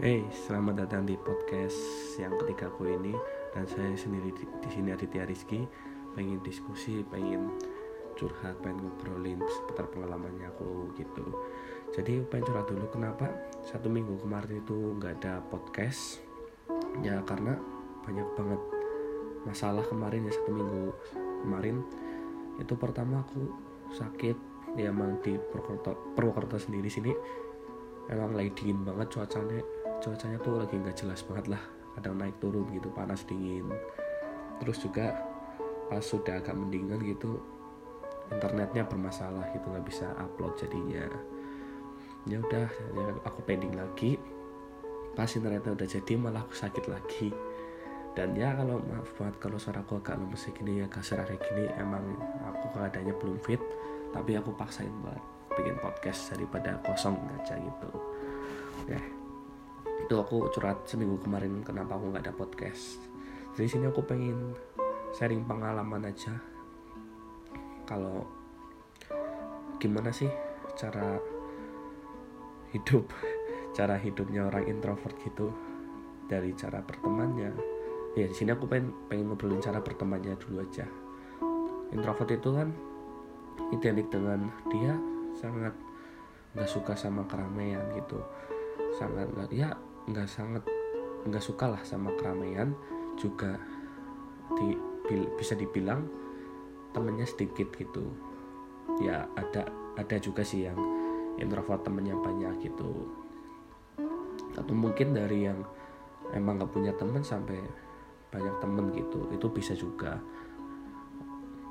Hey, selamat datang di podcast yang ketiga aku ini. Dan saya sendiri di, di sini Aditya Rizky. Pengen diskusi, pengen curhat, pengen ngobrolin seputar pengalamannya aku gitu. Jadi pengen curhat dulu kenapa satu minggu kemarin itu nggak ada podcast? Ya karena banyak banget masalah kemarin ya satu minggu kemarin. Itu pertama aku sakit ya emang di Purwokerto, Purwokerto sendiri sini. Emang lagi dingin banget cuacanya cuacanya tuh lagi nggak jelas banget lah. Kadang naik turun gitu panas dingin. Terus juga pas sudah agak mendingan gitu internetnya bermasalah gitu nggak bisa upload jadinya. Ya udah ya aku pending lagi. Pas internetnya udah jadi malah aku sakit lagi. Dan ya kalau maaf buat kalau suara aku agak lemes gini ya kasar kayak gini emang aku keadaannya belum fit tapi aku paksain buat bikin podcast daripada kosong aja gitu. Ya itu aku curhat seminggu kemarin kenapa aku nggak ada podcast. Dari sini aku pengen sharing pengalaman aja. Kalau gimana sih cara hidup cara hidupnya orang introvert gitu? Dari cara bertemannya. Ya di sini aku pengen pengen ngobrolin cara bertemannya dulu aja. Introvert itu kan identik dengan dia sangat nggak suka sama keramaian gitu. Sangat nggak ya nggak sangat nggak suka lah sama keramaian. Juga di, bisa dibilang temennya sedikit gitu. Ya ada ada juga sih yang introvert temennya banyak gitu. Atau mungkin dari yang emang nggak punya temen sampai banyak temen gitu itu bisa juga.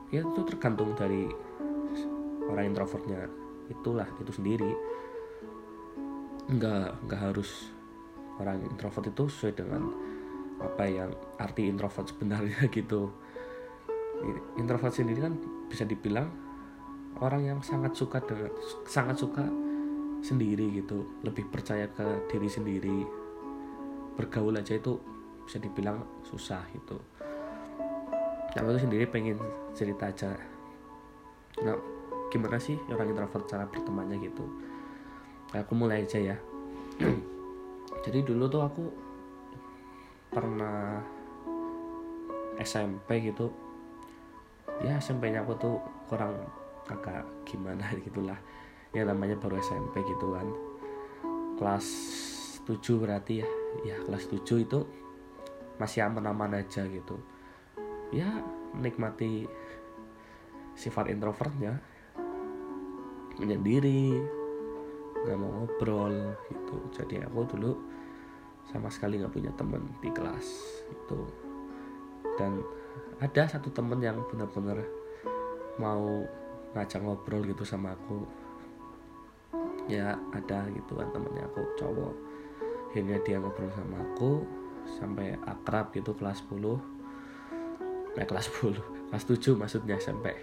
Ya itu tergantung dari orang introvertnya. Itulah itu sendiri. Nggak nggak harus orang introvert itu sesuai dengan apa yang arti introvert sebenarnya gitu. Introvert sendiri kan bisa dibilang orang yang sangat suka dengan sangat suka sendiri gitu lebih percaya ke diri sendiri. Bergaul aja itu bisa dibilang susah gitu. Nah aku sendiri pengen cerita aja. Nah gimana sih orang introvert cara bertemannya gitu? Aku mulai aja ya jadi dulu tuh aku pernah SMP gitu. Ya SMP-nya aku tuh kurang agak gimana gitulah. Ya namanya baru SMP gitu kan. Kelas 7 berarti ya. Ya kelas 7 itu masih aman-aman aja gitu. Ya menikmati sifat introvertnya. Menyendiri nggak mau ngobrol gitu. Jadi aku dulu sama sekali nggak punya temen di kelas itu dan ada satu temen yang benar-benar mau ngajak ngobrol gitu sama aku. Ya ada gitu kan temennya aku cowok. Akhirnya dia ngobrol sama aku sampai akrab gitu kelas 10 nah kelas 10 kelas 7 maksudnya SMP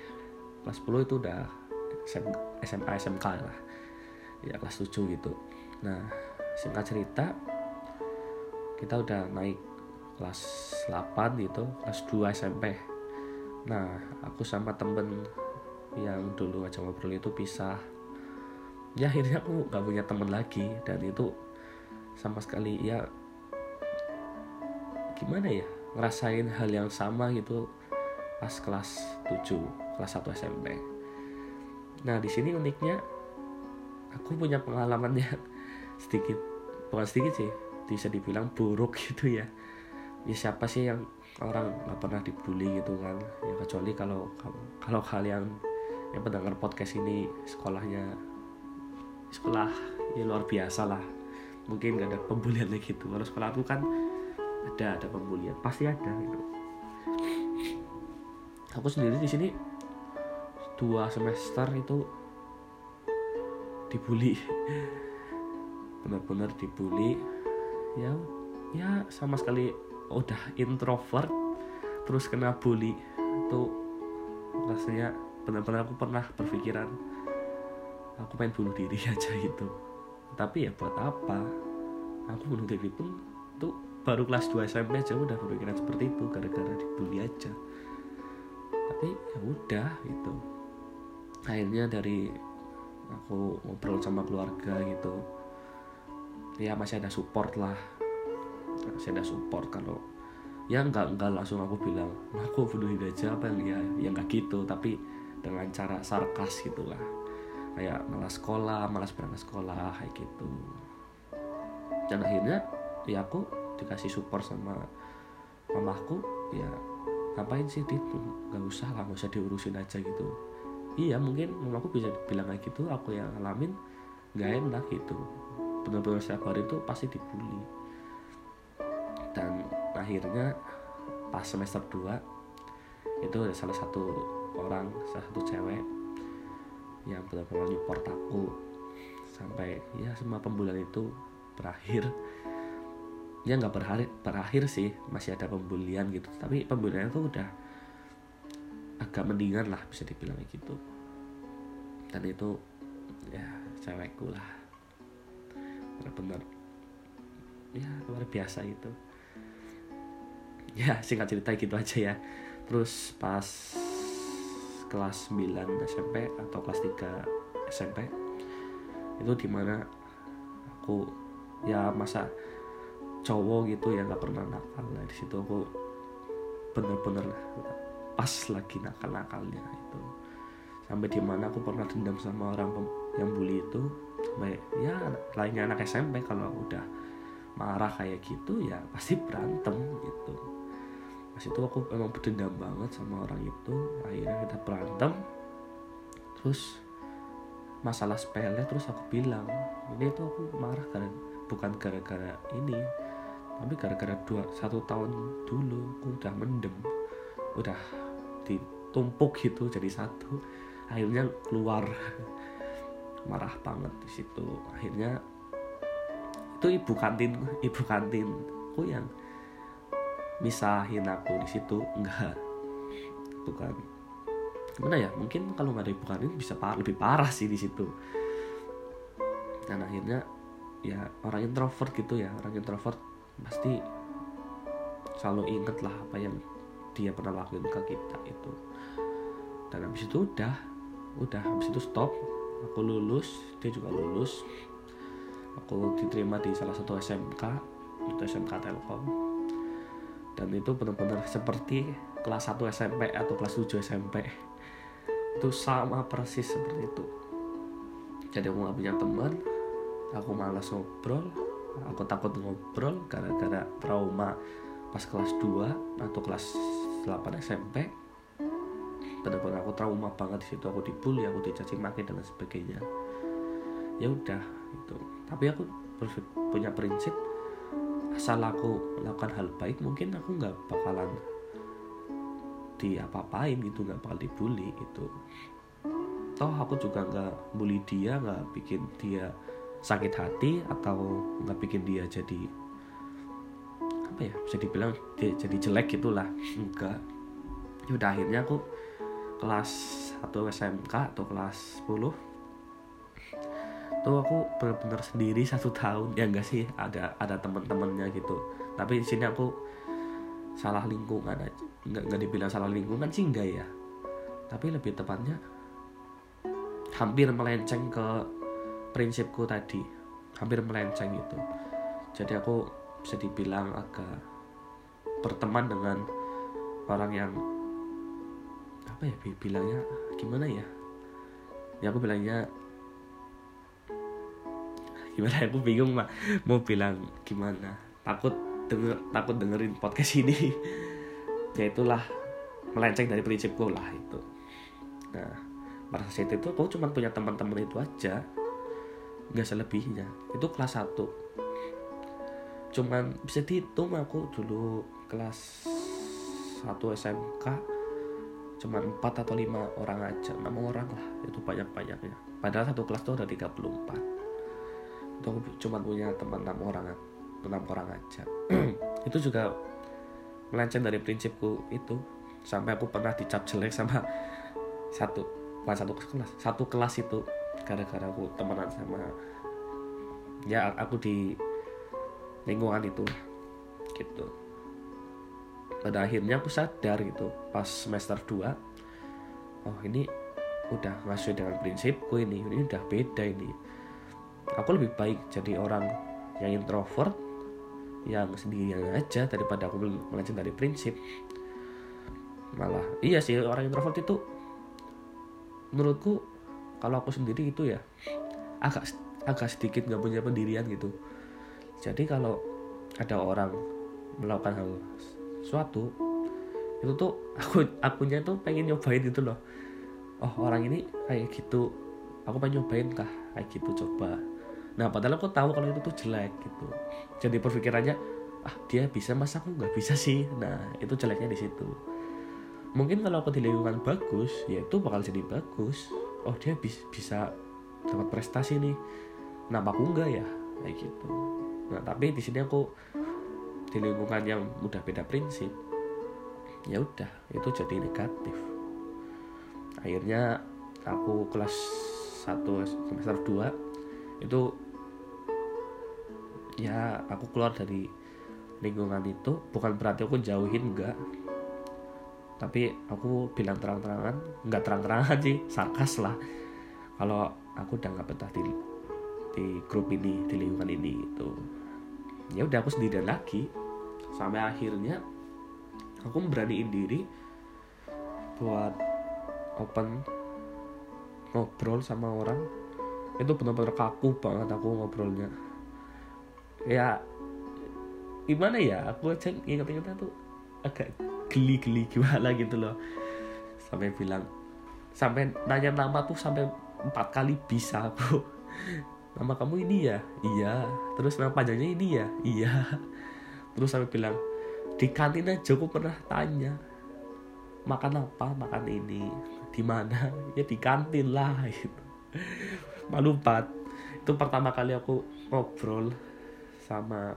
kelas 10 itu udah SMA SMK lah ya kelas 7 gitu. Nah singkat cerita kita udah naik kelas 8 gitu kelas 2 SMP nah aku sama temen yang dulu aja ngobrol itu pisah. Ya akhirnya aku gak punya temen lagi dan itu sama sekali ya gimana ya ngerasain hal yang sama gitu pas kelas 7 kelas 1 SMP nah di sini uniknya aku punya pengalaman yang sedikit bukan sedikit sih bisa dibilang buruk gitu ya. Ya siapa sih yang orang nggak pernah dibully gitu kan? Ya kecuali kalau kalau kalian yang mendengar podcast ini sekolahnya sekolah ya luar biasa lah. Mungkin gak ada pembulian lagi gitu. Kalau sekolah aku kan ada ada pembulian. Pasti ada gitu. Aku sendiri di sini dua semester itu dibully. Benar-benar dibully. Ya ya sama sekali udah introvert terus kena bully. Itu rasanya benar-benar aku pernah berpikiran aku pengen bunuh diri aja gitu. Tapi ya buat apa? Aku bunuh diri pun tuh baru kelas 2 SMP aja udah berpikiran seperti itu gara-gara dibully aja. Tapi ya udah gitu. Akhirnya dari aku ngobrol sama keluarga gitu. Ya masih ada support lah. Masih ada support kalau ya nggak nggak langsung aku bilang aku bunuh diri aja apa yang ya ya nggak gitu tapi dengan cara sarkas gitu lah. Kayak malas sekolah malas berangkat sekolah kayak gitu. Dan akhirnya ya aku dikasih support sama mamaku ya ngapain sih dit? Nggak usah lah nggak usah diurusin aja gitu iya mungkin mamaku bisa bilang kayak gitu aku yang ngalamin nggak enak gitu. Benar-benar setiap hari itu pasti dibully. Dan akhirnya pas semester 2 itu ada salah satu orang salah satu cewek yang benar-benar support aku. Sampai ya semua pembulian itu berakhir. Ya nggak berakhir berakhir sih masih ada pembulian gitu. Tapi pembulian itu udah agak mendingan lah bisa dibilang gitu. Dan itu ya cewekku lah. Benar-benar ya luar biasa itu. Ya singkat cerita gitu aja ya. Terus pas kelas 9 SMP atau kelas 3 SMP itu di mana aku ya masa cowok gitu ya nggak pernah nakal nah, di situ aku bener-bener pas lagi nakal-nakalnya itu. Sampai di mana aku pernah dendam sama orang yang bully itu. Sampai ya lainnya anak SMP kalau udah marah kayak gitu ya pasti berantem gitu. Pas itu aku emang berdendam banget sama orang itu. Akhirnya kita berantem. Terus masalah sepele terus aku bilang ini tuh aku marah karena bukan gara-gara ini tapi gara-gara dua satu tahun dulu aku udah mendem udah ditumpuk gitu jadi satu. Akhirnya keluar. Marah banget di situ. Akhirnya itu ibu kantin ibu kantinku yang misahin aku di situ. Enggak. Bukan. Gimana ya? Mungkin kalau nggak ada ibu kantin bisa par lebih parah sih di situ. Dan akhirnya ya orang introvert gitu ya. Orang introvert pasti selalu inget lah apa yang dia pernah lakuin ke kita itu. Dan habis itu udah udah. Habis itu stop. Aku lulus dia juga lulus. Aku diterima di salah satu SMK itu SMK Telkom. Dan itu benar-benar seperti kelas 1 SMP atau kelas 7 SMP itu sama persis seperti itu. Jadi aku gak punya teman aku malas ngobrol. Aku takut ngobrol gara-gara trauma pas kelas 2 atau kelas 8 SMP benar-benar aku trauma banget di situ aku dibully aku dicaci maki dan sebagainya. Ya udah itu tapi aku punya prinsip asal aku melakukan hal baik mungkin aku nggak bakalan di apa-apain gitu nggak bakal dibully itu toh aku juga nggak bully dia nggak bikin dia sakit hati atau nggak bikin dia jadi apa ya bisa dibilang jadi jelek gitulah. Enggak. Ya udah akhirnya aku kelas 1 SMK atau kelas 10 tuh aku benar-benar sendiri satu tahun. Ya enggak sih ada ada teman-temannya gitu. Tapi di sini aku salah lingkungan aja. Nggak nggak dibilang salah lingkungan sih enggak ya. Tapi lebih tepatnya hampir melenceng ke prinsipku tadi. Hampir melenceng gitu. Jadi aku bisa dibilang agak berteman dengan orang yang apa ya bilangnya gimana ya? Ya aku bilangnya gimana aku bingung mah mau bilang gimana? Takut denger takut dengerin podcast ini. Ya itulah melenceng dari prinsipku lah itu. Nah pada saat itu aku cuma punya teman-teman itu aja. Nggak selebihnya. Itu kelas 1 cuman bisa dihitung aku dulu kelas 1 SMK cuman 4 atau 5 orang aja 6 orang lah itu banyak-banyaknya. Padahal satu kelas tuh ada 34 itu aku cuma punya teman 6 orang 6 orang aja. Itu juga melenceng dari prinsipku itu. Sampai aku pernah dicap jelek sama satu bukan satu kelas satu kelas itu gara-gara aku temenan sama ya aku di lingkungan itu. Gitu. Pada akhirnya aku sadar gitu pas semester 2 oh ini udah nggak sesuai dengan prinsipku ini ini udah beda ini. Aku lebih baik jadi orang yang introvert yang sendirian aja daripada aku melenceng dari prinsip. Malah iya sih orang introvert itu menurutku kalau aku sendiri itu ya agak agak sedikit nggak punya pendirian gitu jadi kalau ada orang melakukan hal suatu itu tuh aku akunya tuh pengen nyobain gitu loh. Oh orang ini kayak gitu. Aku pengen nyobain kah? Kayak gitu coba. Nah padahal aku tahu kalau itu tuh jelek gitu. Jadi perpikirannya ah dia bisa masa aku nggak bisa sih. Nah itu jeleknya di situ. Mungkin kalau aku di lingkungan bagus ya itu bakal jadi bagus. Oh dia bis, bisa dapat prestasi nih. Kenapa aku enggak ya? Kayak gitu nah tapi di sini aku di lingkungan yang udah beda prinsip ya udah itu jadi negatif. Akhirnya aku kelas 1 semester 2 itu ya aku keluar dari lingkungan itu. Bukan berarti aku jauhin enggak. Tapi aku bilang terang-terangan nggak terang-terangan sih sarkas lah. Kalau aku udah nggak betah di di grup ini di lingkungan ini itu ya udah aku sendirian lagi. Sampai akhirnya aku beraniin diri buat open ngobrol sama orang. Itu benar-benar kaku banget aku ngobrolnya. Ya gimana ya? Aku aja inget-ingetnya tuh agak geli-geli gimana gitu loh. Sampai bilang sampai nanya nama tuh sampai empat kali bisa aku nama kamu ini ya iya. Terus nama panjangnya ini ya iya. Terus sampai bilang di kantin aja aku pernah tanya makan apa makan ini? Di mana? Ya di kantin lah gitu. Malu banget itu pertama kali aku ngobrol sama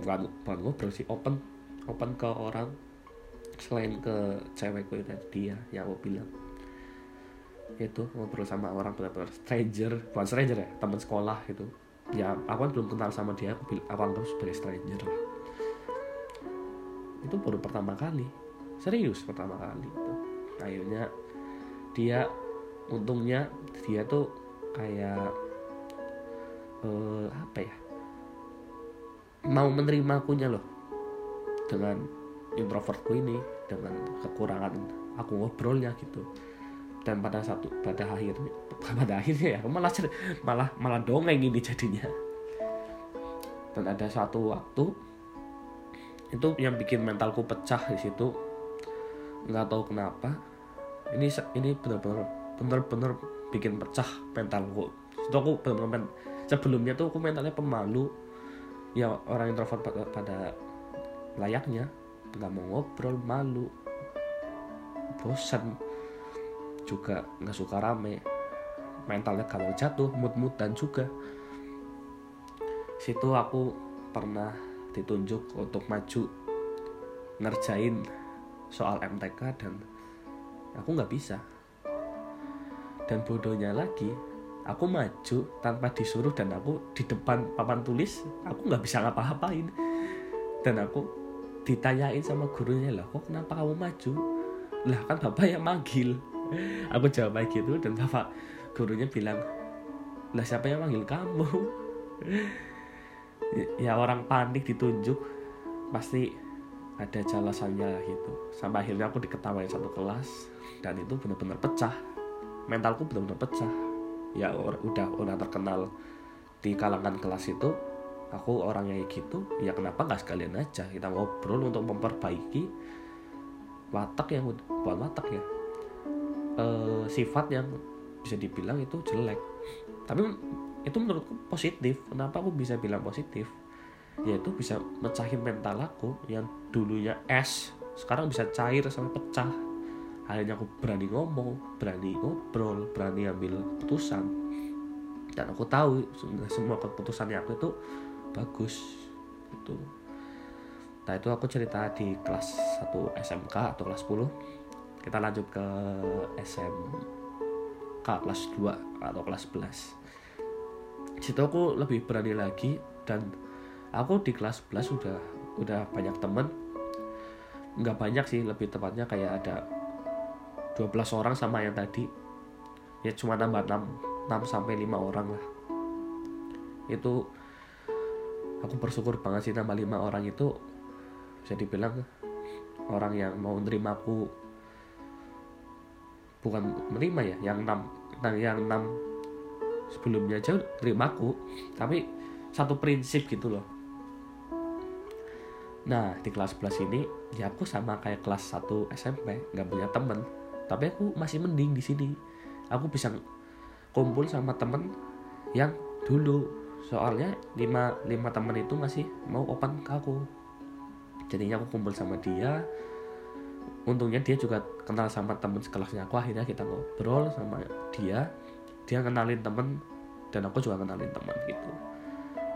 bukan bukan ngobrol sih open open ke orang selain ke cewekku itu dia yang aku bilang itu ngobrol sama orang benar-benar stranger bukan stranger ya teman sekolah gitu. Ya aku kan belum kenal sama dia aku aku anggap sebagai stranger lah. Itu baru pertama kali serius pertama kali itu. Akhirnya dia untungnya dia tuh kayak uh, apa ya mau menerima akunya loh. Dengan introvertku ini dengan kekurangan aku ngobrolnya gitu dan pada satu pada akhirnya pada akhirnya ya malah malah malah dongeng ini jadinya. Dan ada satu waktu itu yang bikin mentalku pecah di situ. Nggak tahu kenapa. Ini ini benar-benar benar-benar bikin pecah mentalku. Itu aku benar-benar sebelumnya tuh aku mentalnya pemalu. Ya orang introvert pada, pada layaknya. Nggak mau ngobrol malu. Bosan juga nggak suka rame. Mentalnya gampang jatuh mood-moodan juga. Situ aku pernah ditunjuk untuk maju ngerjain soal MTK dan aku nggak bisa. Dan bodohnya lagi aku maju tanpa disuruh dan aku di depan papan tulis aku nggak bisa ngapa-ngapain. Dan aku ditanyain sama gurunya lah kok kenapa kamu maju? Lah kan bapak yang manggil aku jawab kayak gitu dan bapak gurunya bilang lah siapa yang manggil kamu? Ya orang panik ditunjuk pasti ada jelasannya gitu. Sampai akhirnya aku diketawain satu kelas dan itu benar-benar pecah. Mentalku benar-benar pecah. Ya udah udah terkenal di kalangan kelas itu aku orangnya gitu ya kenapa nggak sekalian aja kita ngobrol untuk memperbaiki watak yang bukan watak ya e, sifat yang bisa dibilang itu jelek. Tapi itu menurutku positif. Kenapa aku bisa bilang positif? Yaitu bisa mecahin mental aku yang dulunya es sekarang bisa cair sampai pecah. Akhirnya aku berani ngomong berani ngobrol berani ambil keputusan. Dan aku tahu semua keputusan yang aku itu bagus. Itu. Nah itu aku cerita di kelas 1 SMK atau kelas 10 kita lanjut ke SMK kelas 2 atau kelas 11 situ aku lebih berani lagi dan aku di kelas 11 udah udah banyak temen. Nggak banyak sih lebih tepatnya kayak ada 12 orang sama yang tadi. Ya cuma nambah 6, 6 sampai 5 orang lah. Itu aku bersyukur banget sih nambah lima orang itu. Bisa dibilang orang yang mau nerima aku bukan menerima ya yang enam yang enam sebelumnya aja terima aku tapi satu prinsip gitu loh. Nah di kelas 11 ini ya aku sama kayak kelas 1 SMP nggak punya temen. Tapi aku masih mending di sini. Aku bisa kumpul sama temen yang dulu. Soalnya lima lima temen itu masih mau open ke aku. Jadinya aku kumpul sama dia untungnya dia juga kenal sama temen sekelasnya. Aku akhirnya kita ngobrol sama dia. Dia kenalin temen dan aku juga kenalin teman gitu.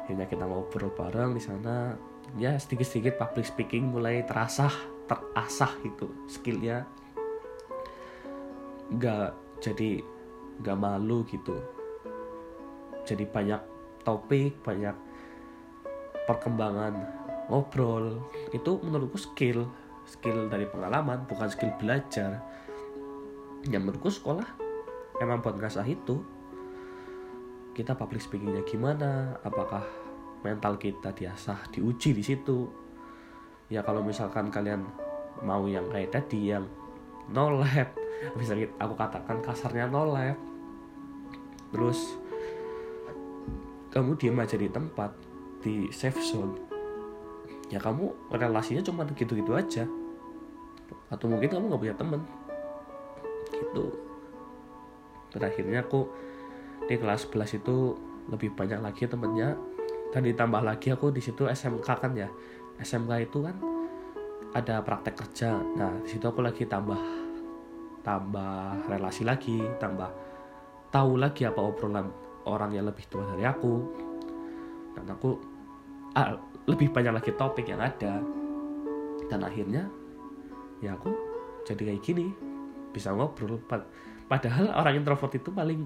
Akhirnya kita ngobrol bareng di sana. Ya sedikit-sedikit public speaking mulai terasa terasah gitu skillnya. Nggak jadi nggak malu gitu. Jadi banyak topik banyak perkembangan ngobrol. Itu menurutku skill skill dari pengalaman bukan skill belajar. Yang menurutku sekolah emang buat ngasah itu. Kita public speakingnya gimana? Apakah mental kita diasah diuji di situ? Ya kalau misalkan kalian mau yang kayak tadi yang no lab bisa aku katakan kasarnya no lab. Terus kamu diam aja di tempat di safe zone. Ya kamu relasinya cuma gitu-gitu aja atau mungkin kamu nggak punya temen. Gitu. Terakhirnya aku di kelas 11 itu lebih banyak lagi temennya. Dan ditambah lagi aku di situ SMK kan ya. SMK itu kan ada praktek kerja. Nah di situ aku lagi tambah tambah relasi lagi tambah tahu lagi apa obrolan orang yang lebih tua dari aku. Dan aku ah, lebih banyak lagi topik yang ada. Dan akhirnya ya aku jadi kayak gini bisa ngobrol. Padahal orang introvert itu paling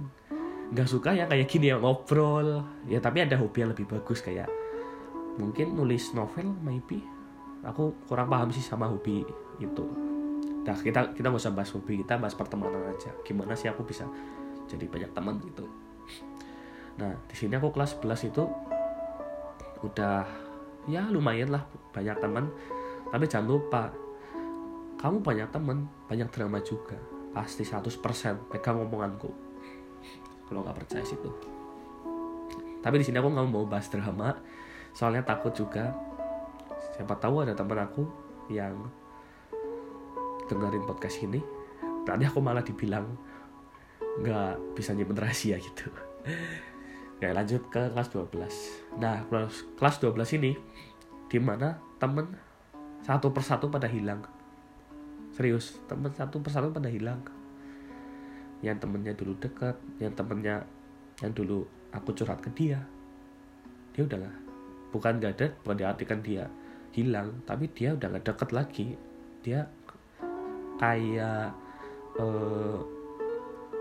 nggak suka ya kayak gini ya ngobrol. Ya tapi ada hobi yang lebih bagus kayak mungkin nulis novel maybe. Aku kurang paham sih sama hobi itu. Nah kita kita nggak usah bahas hobi kita bahas pertemanan aja. Gimana sih aku bisa jadi banyak teman gitu. Nah di sini aku kelas 11 itu udah ya lumayan lah banyak teman. Tapi jangan lupa kamu banyak teman banyak drama juga. Pasti 100% pegang omonganku. Kalau nggak percaya situ tapi di sini aku nggak mau bahas drama. Soalnya takut juga. Siapa tahu ada teman aku yang dengerin podcast ini. Tadi aku malah dibilang nggak bisa nyimpen rahasia gitu. Oke lanjut ke kelas 12 Nah kelas, kelas 12 ini Di mana temen Satu persatu pada hilang Serius Temen satu persatu pada hilang. Yang temennya dulu dekat yang temennya yang dulu aku curhat ke dia. Dia udahlah bukan gak ada bukan diartikan dia hilang tapi dia udah gak deket lagi. Dia kayak uh,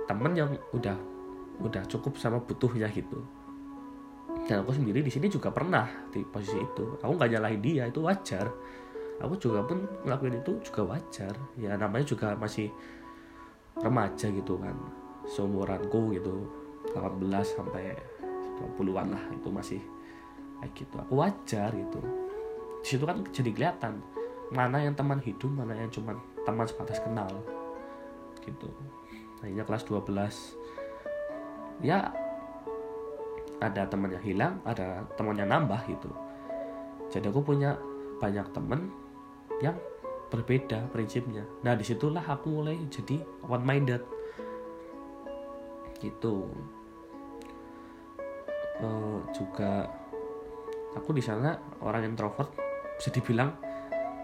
temen yang udah udah cukup sama butuhnya gitu. Dan aku sendiri di sini juga pernah di posisi itu. Aku nggak nyalahin dia itu wajar aku juga pun ngelakuin itu juga wajar. Ya namanya juga masih remaja gitu kan. Seumuranku gitu 18 sampai 20-an lah itu masih kayak gitu. Aku wajar gitu. Di situ kan jadi kelihatan mana yang teman hidup mana yang cuma teman sebatas kenal gitu. Akhirnya kelas 12 ya ada teman yang hilang ada teman yang nambah gitu. Jadi aku punya banyak temen yang berbeda prinsipnya. Nah di situlah aku mulai jadi one minded gitu. Uh, juga aku di sana orang introvert bisa dibilang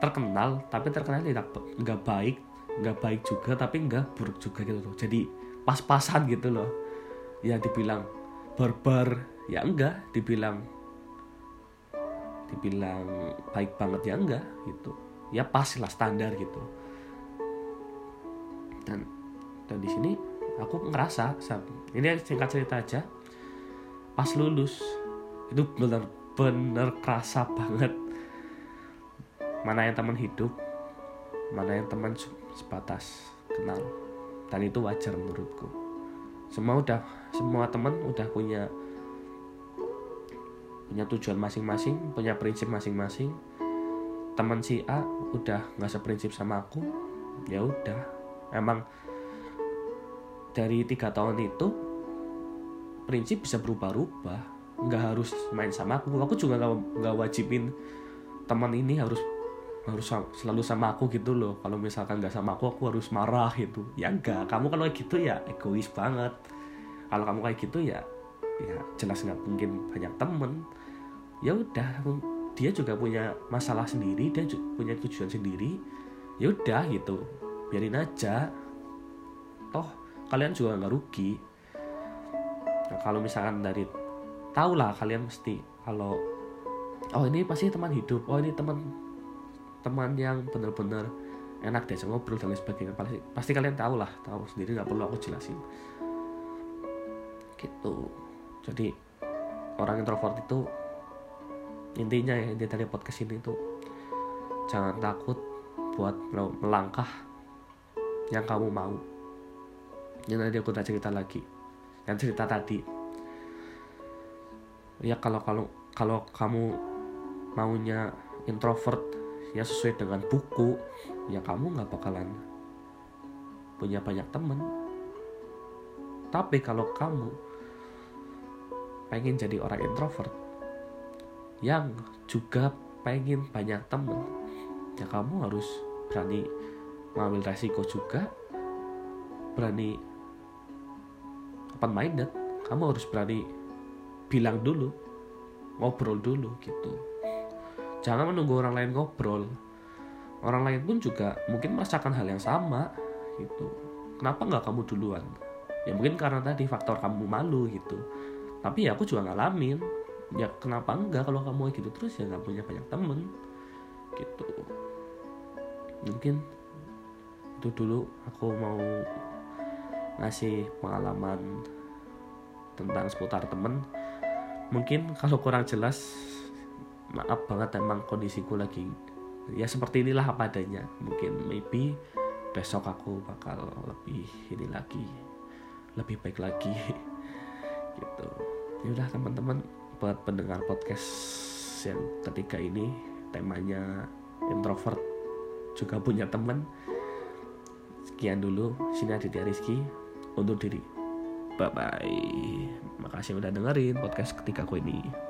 terkenal tapi terkenal tidak nggak baik nggak baik juga tapi nggak buruk juga gitu loh. Jadi pas-pasan gitu loh. Ya dibilang barbar ya enggak. Dibilang dibilang baik banget ya enggak gitu ya pas lah standar gitu. Dan dan di sini aku ngerasa ini singkat cerita aja. Pas lulus itu bener-bener kerasa banget. Mana yang teman hidup mana yang teman sebatas kenal. Dan itu wajar menurutku. Semua udah semua teman udah punya punya tujuan masing-masing punya prinsip masing-masing teman si A udah nggak seprinsip sama aku ya udah. Emang dari tiga tahun itu prinsip bisa berubah-ubah nggak harus main sama aku. Aku juga nggak nggak wajibin teman ini harus harus selalu sama aku gitu loh. Kalau misalkan nggak sama aku aku harus marah gitu. Ya enggak kamu kalau kayak gitu ya egois banget. Kalau kamu kayak gitu ya ya jelas nggak mungkin banyak temen ya udah dia juga punya masalah sendiri dia punya tujuan sendiri ya udah gitu. Biarin aja. Toh kalian juga nggak rugi. Nah, kalau misalkan dari tahu lah kalian mesti kalau oh ini pasti teman hidup oh ini teman teman yang benar-benar enak deh ngobrol dan lain sebagainya. Pasti, pasti kalian tahu lah tahu sendiri nggak perlu aku jelasin. Gitu. Jadi orang introvert itu intinya ya inti dari podcast ini tuh jangan takut buat melangkah yang kamu mau. Yang nanti aku tak cerita lagi yang cerita tadi. Ya kalau kalau kalau kamu maunya introvert ya sesuai dengan buku ya kamu nggak bakalan punya banyak temen tapi kalau kamu pengen jadi orang introvert yang juga pengen banyak temen. Ya kamu harus berani mengambil resiko juga. Berani open minded kamu harus berani bilang dulu ngobrol dulu gitu. Jangan menunggu orang lain ngobrol. Orang lain pun juga mungkin merasakan hal yang sama gitu. Kenapa nggak kamu duluan? Ya mungkin karena tadi faktor kamu malu gitu. Tapi ya aku juga ngalamin ya kenapa enggak kalau kamu gitu terus ya nggak punya banyak temen? Gitu. Mungkin itu dulu aku mau ngasih pengalaman tentang seputar temen. Mungkin kalau kurang jelas maaf banget emang kondisiku lagi. Ya seperti inilah apa adanya. Mungkin maybe besok aku bakal lebih ini lagi lebih baik lagi. Gitu. Ya udah teman-teman buat pendengar podcast yang ketiga ini temanya introvert juga punya temen. Sekian dulu sini Aditya Rizky untuk diri. Bye bye makasih udah dengerin podcast ketiga aku ini